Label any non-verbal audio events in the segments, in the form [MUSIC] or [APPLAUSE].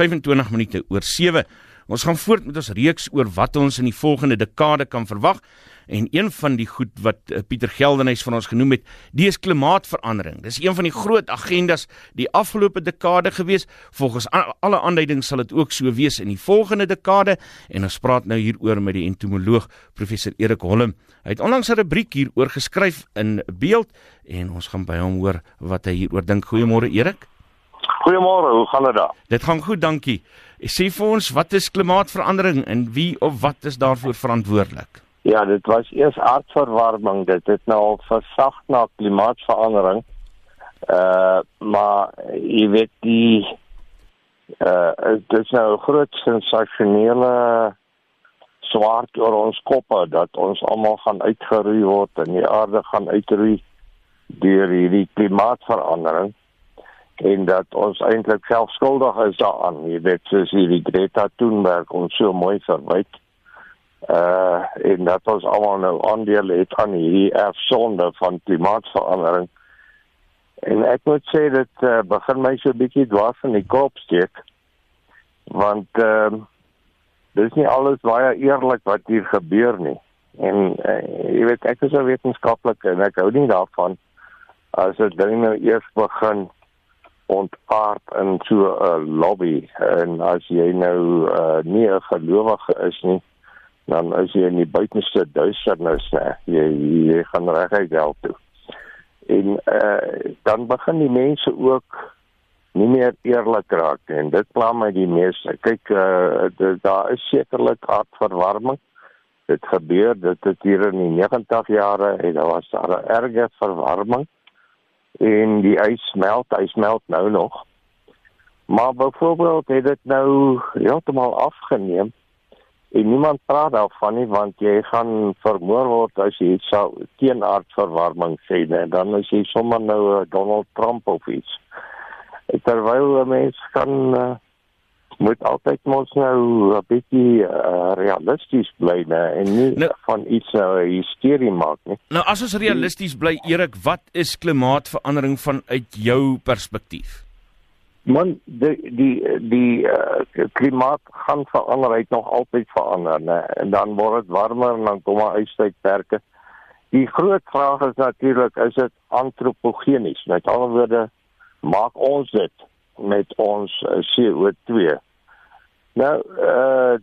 25 minute oor 7. Ons gaan voort met ons reeks oor wat ons in die volgende dekade kan verwag. En een van die goed wat uh, Pieter Geldenhuys van ons genoem het, dis klimaatsverandering. Dis een van die groot agendas die afgelope dekade gewees. Volgens alle aanduidings sal dit ook so wees in die volgende dekade en ons praat nou hieroor met die entomoloog professor Erik Holm. Hy het onlangs 'n rubriek hieroor geskryf in Beeld en ons gaan by hom hoor wat hy hieroor dink. Goeiemôre Erik. Goeiemôre, hoe gaan dit daar? Dit gaan goed, dankie. Sê vir ons, wat is klimaatsverandering en wie of wat is daarvoor verantwoordelik? Ja, dit was eers aardverwarming, dit het nou al versag na klimaatsverandering. Uh maar jy weet die uh dit is nou 'n groot sensasionele swaard oor ons koppe dat ons almal gaan uitgeroei word en die aarde gaan uitroei deur hierdie klimaatsverandering en dat ons eintlik self skuldig is daaraan. Jy weet soos hierdie Greta Thunberg ons so mooi verwyd. Uh en dat ons almal nou aandeel het aan hierdie erfsonde van klimaatsverandering. En ek moet sê dit uh, begin my so 'n bietjie dwars in die kop steek. Want ehm uh, dis nie alles baie eerlik wat hier gebeur nie. En uh, jy weet ek is 'n wetenskaplike en ek hou nie daarvan as dit nou eers begin ontaard in so 'n lobby. En as jy nou uh, nie 'n gelowige is nie dan as jy in die buitenste duisternis nê jy jy gaan reguit hel toe. En uh, dan begin die mense ook nie meer eerlik raak en dit pla my die meeste. Kyk uh, daar is sekerlik aardverwarming dit gebeur dit het hier in die 90 jare en daar was daar 'n erge verwarming en die ys smelt, hy smelt nou nog. Maar byvoorbeeld het dit nou heeltemal afgeneem en niemand praat daarvan nie want jy gaan vermoor word as jy sou teenaardverwarming sê en dan is jy sommer nou Donald Trump of iets. Terwyl mense kan uh, moet altyd mos nou 'n bietjie uh, realisties bly nê en nie nou, van iets nou 'n hysterie maak nie. Nou as ons realisties bly Erik, wat is klimaatsverandering vanuit jou perspektief? Man, die die die uh, klimaat gaan verander, hy het nog altyd verander nê en dan word dit warmer en dan kom maar uitstydperke. Die groot vraag is natuurlik, is dit antropogenies? Met ander woorde, maak ons dit met ons uh, CO2 Nou uh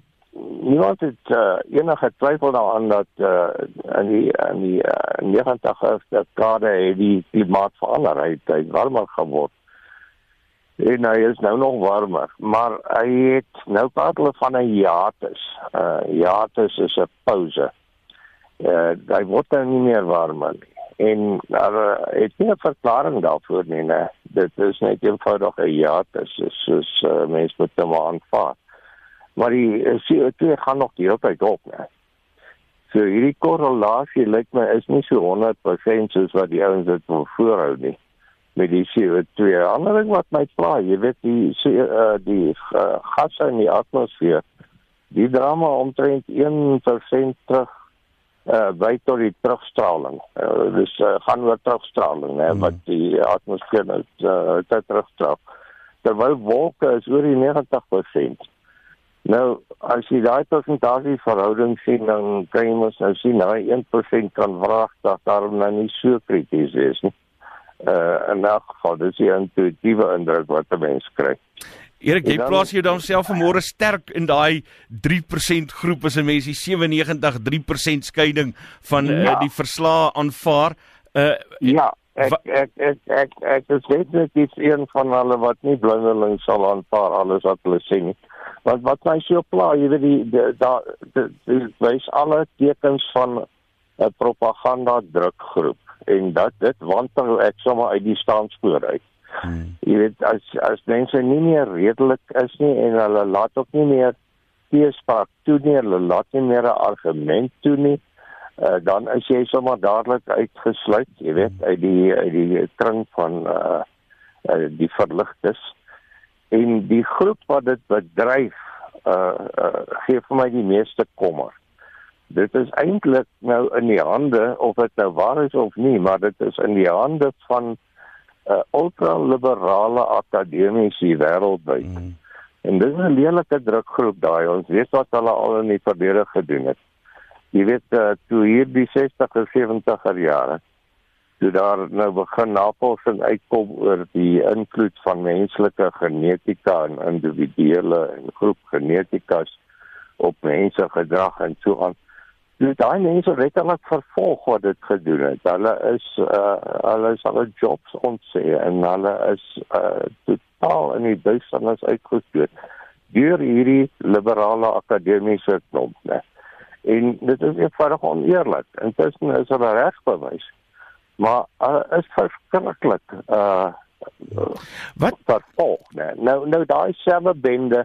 niemand het uh, enige twyfel daaraan dat uh in die in die uh, 90's dat kade die klimaat verander het, hy het warmer geword. En hy is nou nog warmer, maar hy het nou praat hulle van 'n hiatus. Uh hiatus is 'n pause. Uh hy word nou nie meer warmer nie. En daar uh, het nie 'n verklaring daarvoor nie, né? Dit is net eenvoudig 'n hiatus, soos uh, mense moet hom aanvaar maar die eh, CO2 gaan nog die hele tyd op, né? So hierdie korrelasie lyk my is nie so 100% soos wat die ouens dit wil voorhou nie met die CO2. Ander ding wat my pla, jy weet die uh, die uh, gasse in die atmosfeer, die drama omtrent 1% terug uh by tot die terugstraling. Uh, dus uh, gaan oor terugstraling, né, hmm. wat die atmosfeer nou uh, terugstraal. Terwyl wolke is oor die 90%. Nou, as jy daai persentasie verhouding sien, dan kan jy mos nou sien daai 1% kan vraag dat daarom nou nie so krities is nie. Uh en nou geval dis die intuïtiewe indruk wat 'n mens kry. Erik, jy plaas jou dan self vanmôre sterk in daai 3% groep as 'n mens die 97 3% skeiding van uh, ja. uh, die verslae aanvaar. Uh ja, ek ek ek ek ek dis net net iets een van hulle wat nie blindeling sal aanvaar alles wat hulle sê nie wat wat my so pla jy weet die daar wys alle tekens van 'n propaganda drukgroep. En dat dit wantel ek sommer uit die staanspoor uit. Hmm. jy weet as as mense nie meer redelik is nie en hulle laat ook nie meer teespraak toe nie hulle laat nie meer 'n argument toe nie uh, dan is jy sommer dadelik uitgesluit jy weet uit die uit die kring van uh, uh, die verligtes en die groep wat dit bedryf uh, uh gee vir my die meeste kommer. Dit is eintlik nou in die hande of dit nou waar is of nie, maar dit is in die hande van uh ultraliberale akademici wêreldwyd mm. En dis 'n lelike drukgroep daai. Ons weet wat hulle al in die verlede gedoen het. Jy weet uh, toe hier die 60er 70er jare toe daar nou begin navorsing uitkom oor die invloed van menslike genetika en individuele en groep genetikas op mense gedrag en so aan. Dus daai mense letterlik vervolg wat dit gedoen het. Hulle is uh hulle is hulle jobs ontsê en hulle is uh totaal in die duisternis uitgestoot deur hierdie liberale akademiese klomp, né? En dit is eenvoudig oneerlik. Intussen is hulle reg bewys maar uh, is verskriklik uh wat? vervolg nee nou nou daai selfe bende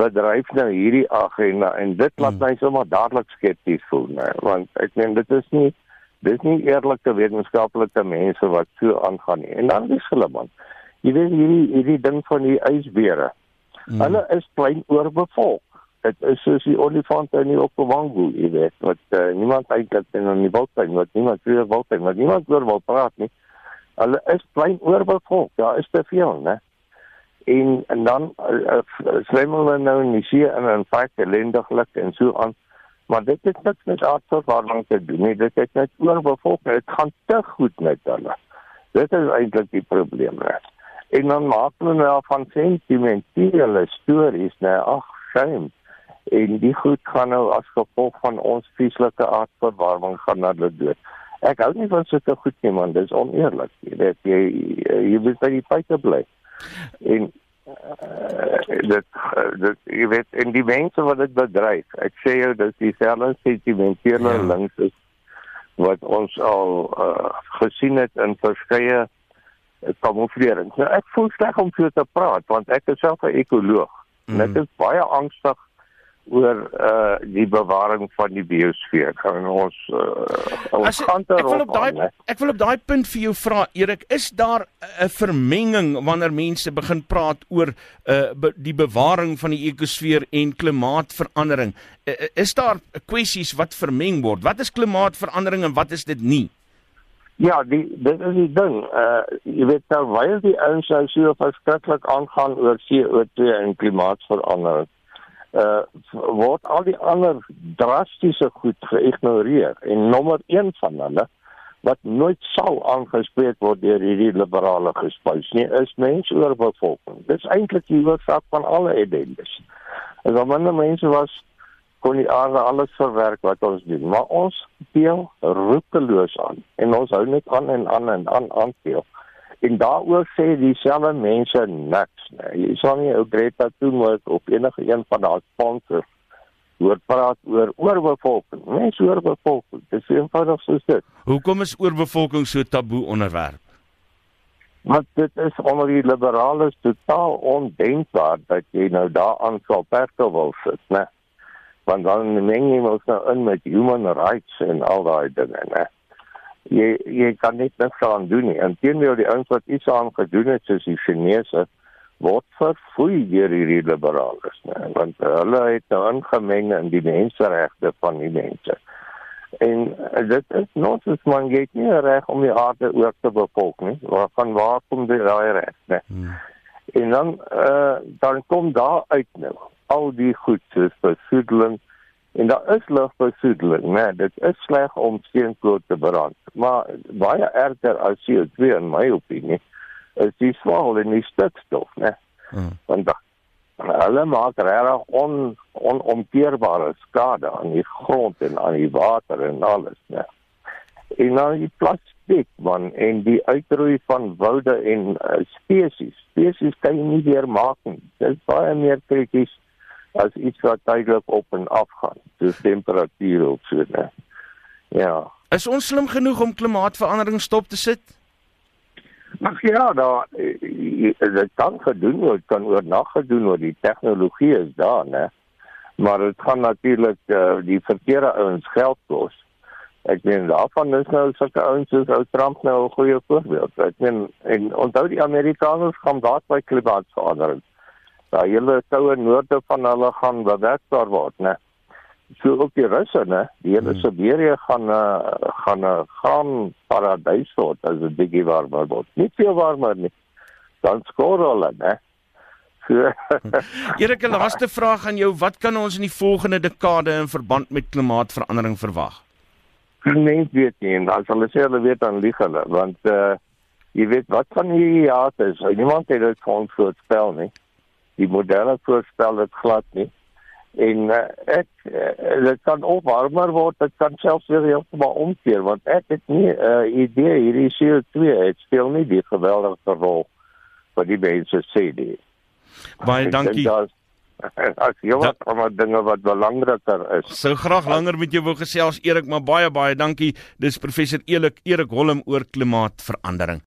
bedryf nou hierdie agenda en dit laat hmm. my sommer dadelik skepties voel nee want ek meen dit is nie dis nie eerlike wetenskaplike mense wat so aangaan nie. En dan is hulle man jy weet hierdie hierdie ding van die ysbere hmm. hulle is klein oorbevolk dit is soos die olifante in die Okavango, jy weet, wat uh, niemand eintlik in die wildtuin, wat niemand vir wildtuin, wat niemand oor wil praat nie. Hulle is klein oorbevolk, daar is te veel, né? En en dan uh, swem hulle nou in die see in feite ellendiglik en so aan. Maar dit het niks met aardverwarming te doen nie, dit het net oorbevolk, dit gaan te goed met hulle. Dit is eintlik die probleem, né? En dan maak hulle nou van sentimentele stories, né? Ag, shame en die goed gaan nou as gevolg van ons vieslike aardverwarming gaan hulle dood. Ek hou nie van sulke goed nie man, dis oneerlik. Jy weet jy jy moet by die feite bly. En uh, dit dit jy weet en die mense wat dit bedryf. Ek sê jou dis dieselfde sentimentele ja. links is wat ons al uh, gesien het in verskeie kamouflerings. Nou ek voel sleg om so te praat want ek is self 'n ekoloog. Mm. Ek is baie angstig oor uh die bewaring van die biosfeer. Gaan ons uh ons kante rond. Ek wil op daai ek wil op daai punt vir jou vra Erik, is daar 'n vermenging wanneer mense begin praat oor uh be, die bewaring van die ekosfeer en klimaatsverandering? Uh, is daar kwessies wat vermeng word? Wat is klimaatsverandering en wat is dit nie? Ja, die dit is die ding. Uh jy weet terwyl die ouens nou so verskriklik aangaan oor CO2 en klimaatsverandering uh word al die ander drastiese goed geïgnoreer en nommer 1 van hulle wat nooit sou aangespreek word deur hierdie liberale gespuis nie is mensoorbevolking. Dit is eintlik die oorsaak van alle ellendes. As al minder mense was kon die aarde alles verwerk wat ons doen, maar ons deel roekeloos aan en ons hou net aan en aan en aan aan veel. En daaroor sê dieselfde mense niks nie. Jy sal nie ou Greta Thunberg of enige een van daai sponsors hoor praat oor oorbevolking. Mense oorbevolking. Dit is eenvoudig so dit. Hoekom is oorbevolking so taboe onderwerp? Want dit is onder die liberales totaal ondenkbaar dat jy nou daaraan sal perke wil sit, né? Want dan meng jy mos nou in met human rights en al daai dinge, né? jy jy kan net niks aan doen nie. Inteendeel die ouens wat iets aan gedoen het soos die Chinese word verfoei deur hierdie liberales, né? Want hulle het nou ingemeng in die menseregte van die mense. En uh, dit is nog so man gee nie reg om die aarde oor te bevolk nie. Waarvan waar kom die daai reg, né? Hmm. En dan eh uh, dan kom daar uit nou al die goed soos besoedeling En daar is lugbesoedeling, né? Dit is sleg om steenkool te brand, maar baie erger as CO2 in my opinie is die swaal en die stikstof, né? Hmm. Want hulle maak regtig on onomkeerbare skade aan die grond en aan die water en alles, né? En nou die plastiek man en die uitroei van woude en uh, spesies. Spesies kan jy nie weer maak nie. Dit is baie meer krities as iets wat tydelik op en af gaan, soos temperatuur of so net. Ja. Is ons slim genoeg om klimaatsverandering stop te sit? Mag ja, daar dit kan gedoen word, kan oornag gedoen word. Die tegnologie is daar, né? Maar dit gaan natuurlik uh, die verkeerde ouens geld kos. Ek meen daarvan is nou sulke ouens soos ou Trump nou 'n goeie voorbeeld. Ek meen en onthou die Amerikaners gaan daar by klimaatsverandering daai hele koue noorde van hulle gaan bewerkbaar word, né? So ook die Russe, né? Die hele hmm. Siberië gaan uh, gaan 'n uh, gaan paradys word as dit bietjie warmer word. Nie veel warmer nie. Dan skoor hulle, né? So [LAUGHS] Erik, 'n laaste vraag aan jou, wat kan ons in die volgende dekade in verband met klimaatsverandering verwag? mens weet nie en as hulle sê hulle weet dan lieg hulle want uh jy weet wat van hierdie jare is niemand het dit kon voorspel nie die modelle voorspel dit glad nie en uh, ek uh, dit kan ook warmer word dit kan selfs weer heeltemal omkeer want ek het nie 'n uh, idee hierdie CO2 het speel nie die geweldige rol wat die mense sê die baie dankie [LAUGHS] As jy wat van die dinge wat belangriker is. Sou graag langer met jou wou gesels Erik, maar baie baie dankie. Dis professor Elik Erik Holm oor klimaatsverandering.